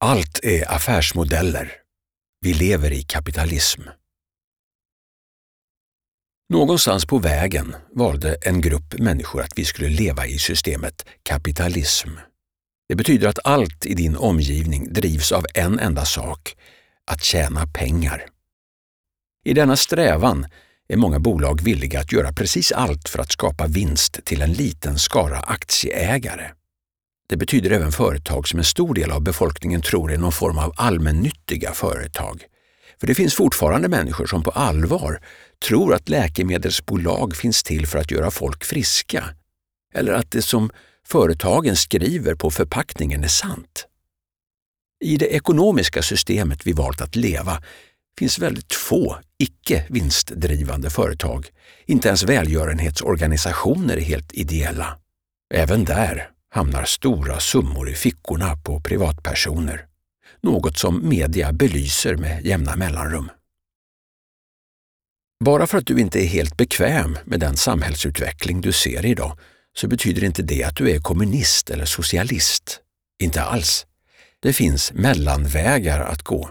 Allt är affärsmodeller. Vi lever i kapitalism. Någonstans på vägen valde en grupp människor att vi skulle leva i systemet kapitalism. Det betyder att allt i din omgivning drivs av en enda sak, att tjäna pengar. I denna strävan är många bolag villiga att göra precis allt för att skapa vinst till en liten skara aktieägare. Det betyder även företag som en stor del av befolkningen tror är någon form av allmännyttiga företag. För det finns fortfarande människor som på allvar tror att läkemedelsbolag finns till för att göra folk friska. Eller att det som företagen skriver på förpackningen är sant. I det ekonomiska systemet vi valt att leva finns väldigt få icke vinstdrivande företag. Inte ens välgörenhetsorganisationer är helt ideella. Även där hamnar stora summor i fickorna på privatpersoner. Något som media belyser med jämna mellanrum. Bara för att du inte är helt bekväm med den samhällsutveckling du ser idag så betyder inte det att du är kommunist eller socialist. Inte alls. Det finns mellanvägar att gå.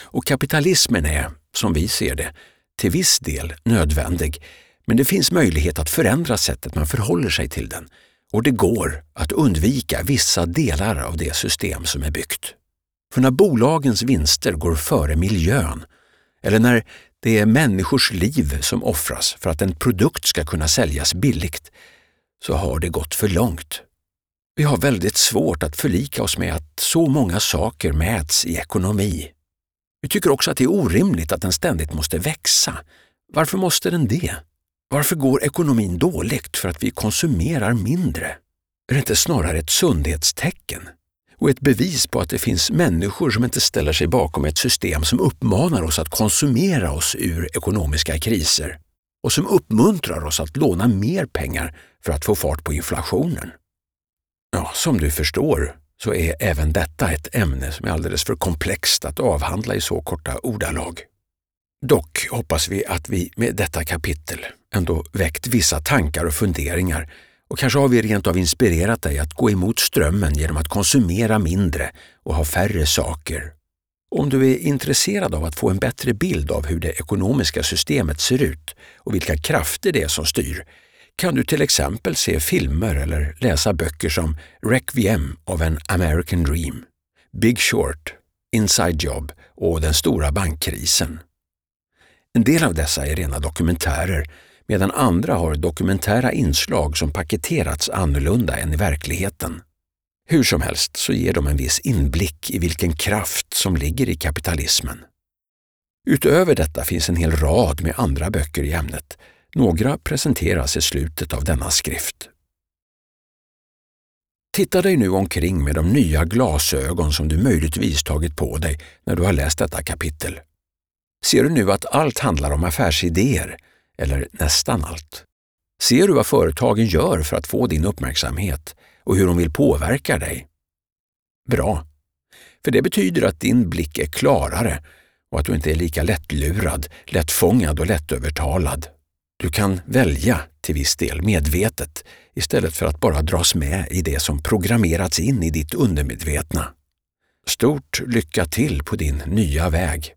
Och kapitalismen är, som vi ser det, till viss del nödvändig, men det finns möjlighet att förändra sättet man förhåller sig till den och det går att undvika vissa delar av det system som är byggt. För när bolagens vinster går före miljön, eller när det är människors liv som offras för att en produkt ska kunna säljas billigt, så har det gått för långt. Vi har väldigt svårt att förlika oss med att så många saker mäts i ekonomi. Vi tycker också att det är orimligt att den ständigt måste växa. Varför måste den det? Varför går ekonomin dåligt för att vi konsumerar mindre? Är det inte snarare ett sundhetstecken? Och ett bevis på att det finns människor som inte ställer sig bakom ett system som uppmanar oss att konsumera oss ur ekonomiska kriser och som uppmuntrar oss att låna mer pengar för att få fart på inflationen. Ja, som du förstår så är även detta ett ämne som är alldeles för komplext att avhandla i så korta ordalag. Dock hoppas vi att vi med detta kapitel ändå väckt vissa tankar och funderingar och kanske har vi rent av inspirerat dig att gå emot strömmen genom att konsumera mindre och ha färre saker. Om du är intresserad av att få en bättre bild av hur det ekonomiska systemet ser ut och vilka krafter det är som styr kan du till exempel se filmer eller läsa böcker som Requiem of an American Dream, Big Short, Inside Job och Den stora bankkrisen. En del av dessa är rena dokumentärer medan andra har dokumentära inslag som paketerats annorlunda än i verkligheten. Hur som helst så ger de en viss inblick i vilken kraft som ligger i kapitalismen. Utöver detta finns en hel rad med andra böcker i ämnet. Några presenteras i slutet av denna skrift. Titta dig nu omkring med de nya glasögon som du möjligtvis tagit på dig när du har läst detta kapitel. Ser du nu att allt handlar om affärsidéer, eller nästan allt? Ser du vad företagen gör för att få din uppmärksamhet och hur de vill påverka dig? Bra, för det betyder att din blick är klarare och att du inte är lika lättlurad, lättfångad och lättövertalad. Du kan välja till viss del medvetet istället för att bara dras med i det som programmerats in i ditt undermedvetna. Stort lycka till på din nya väg!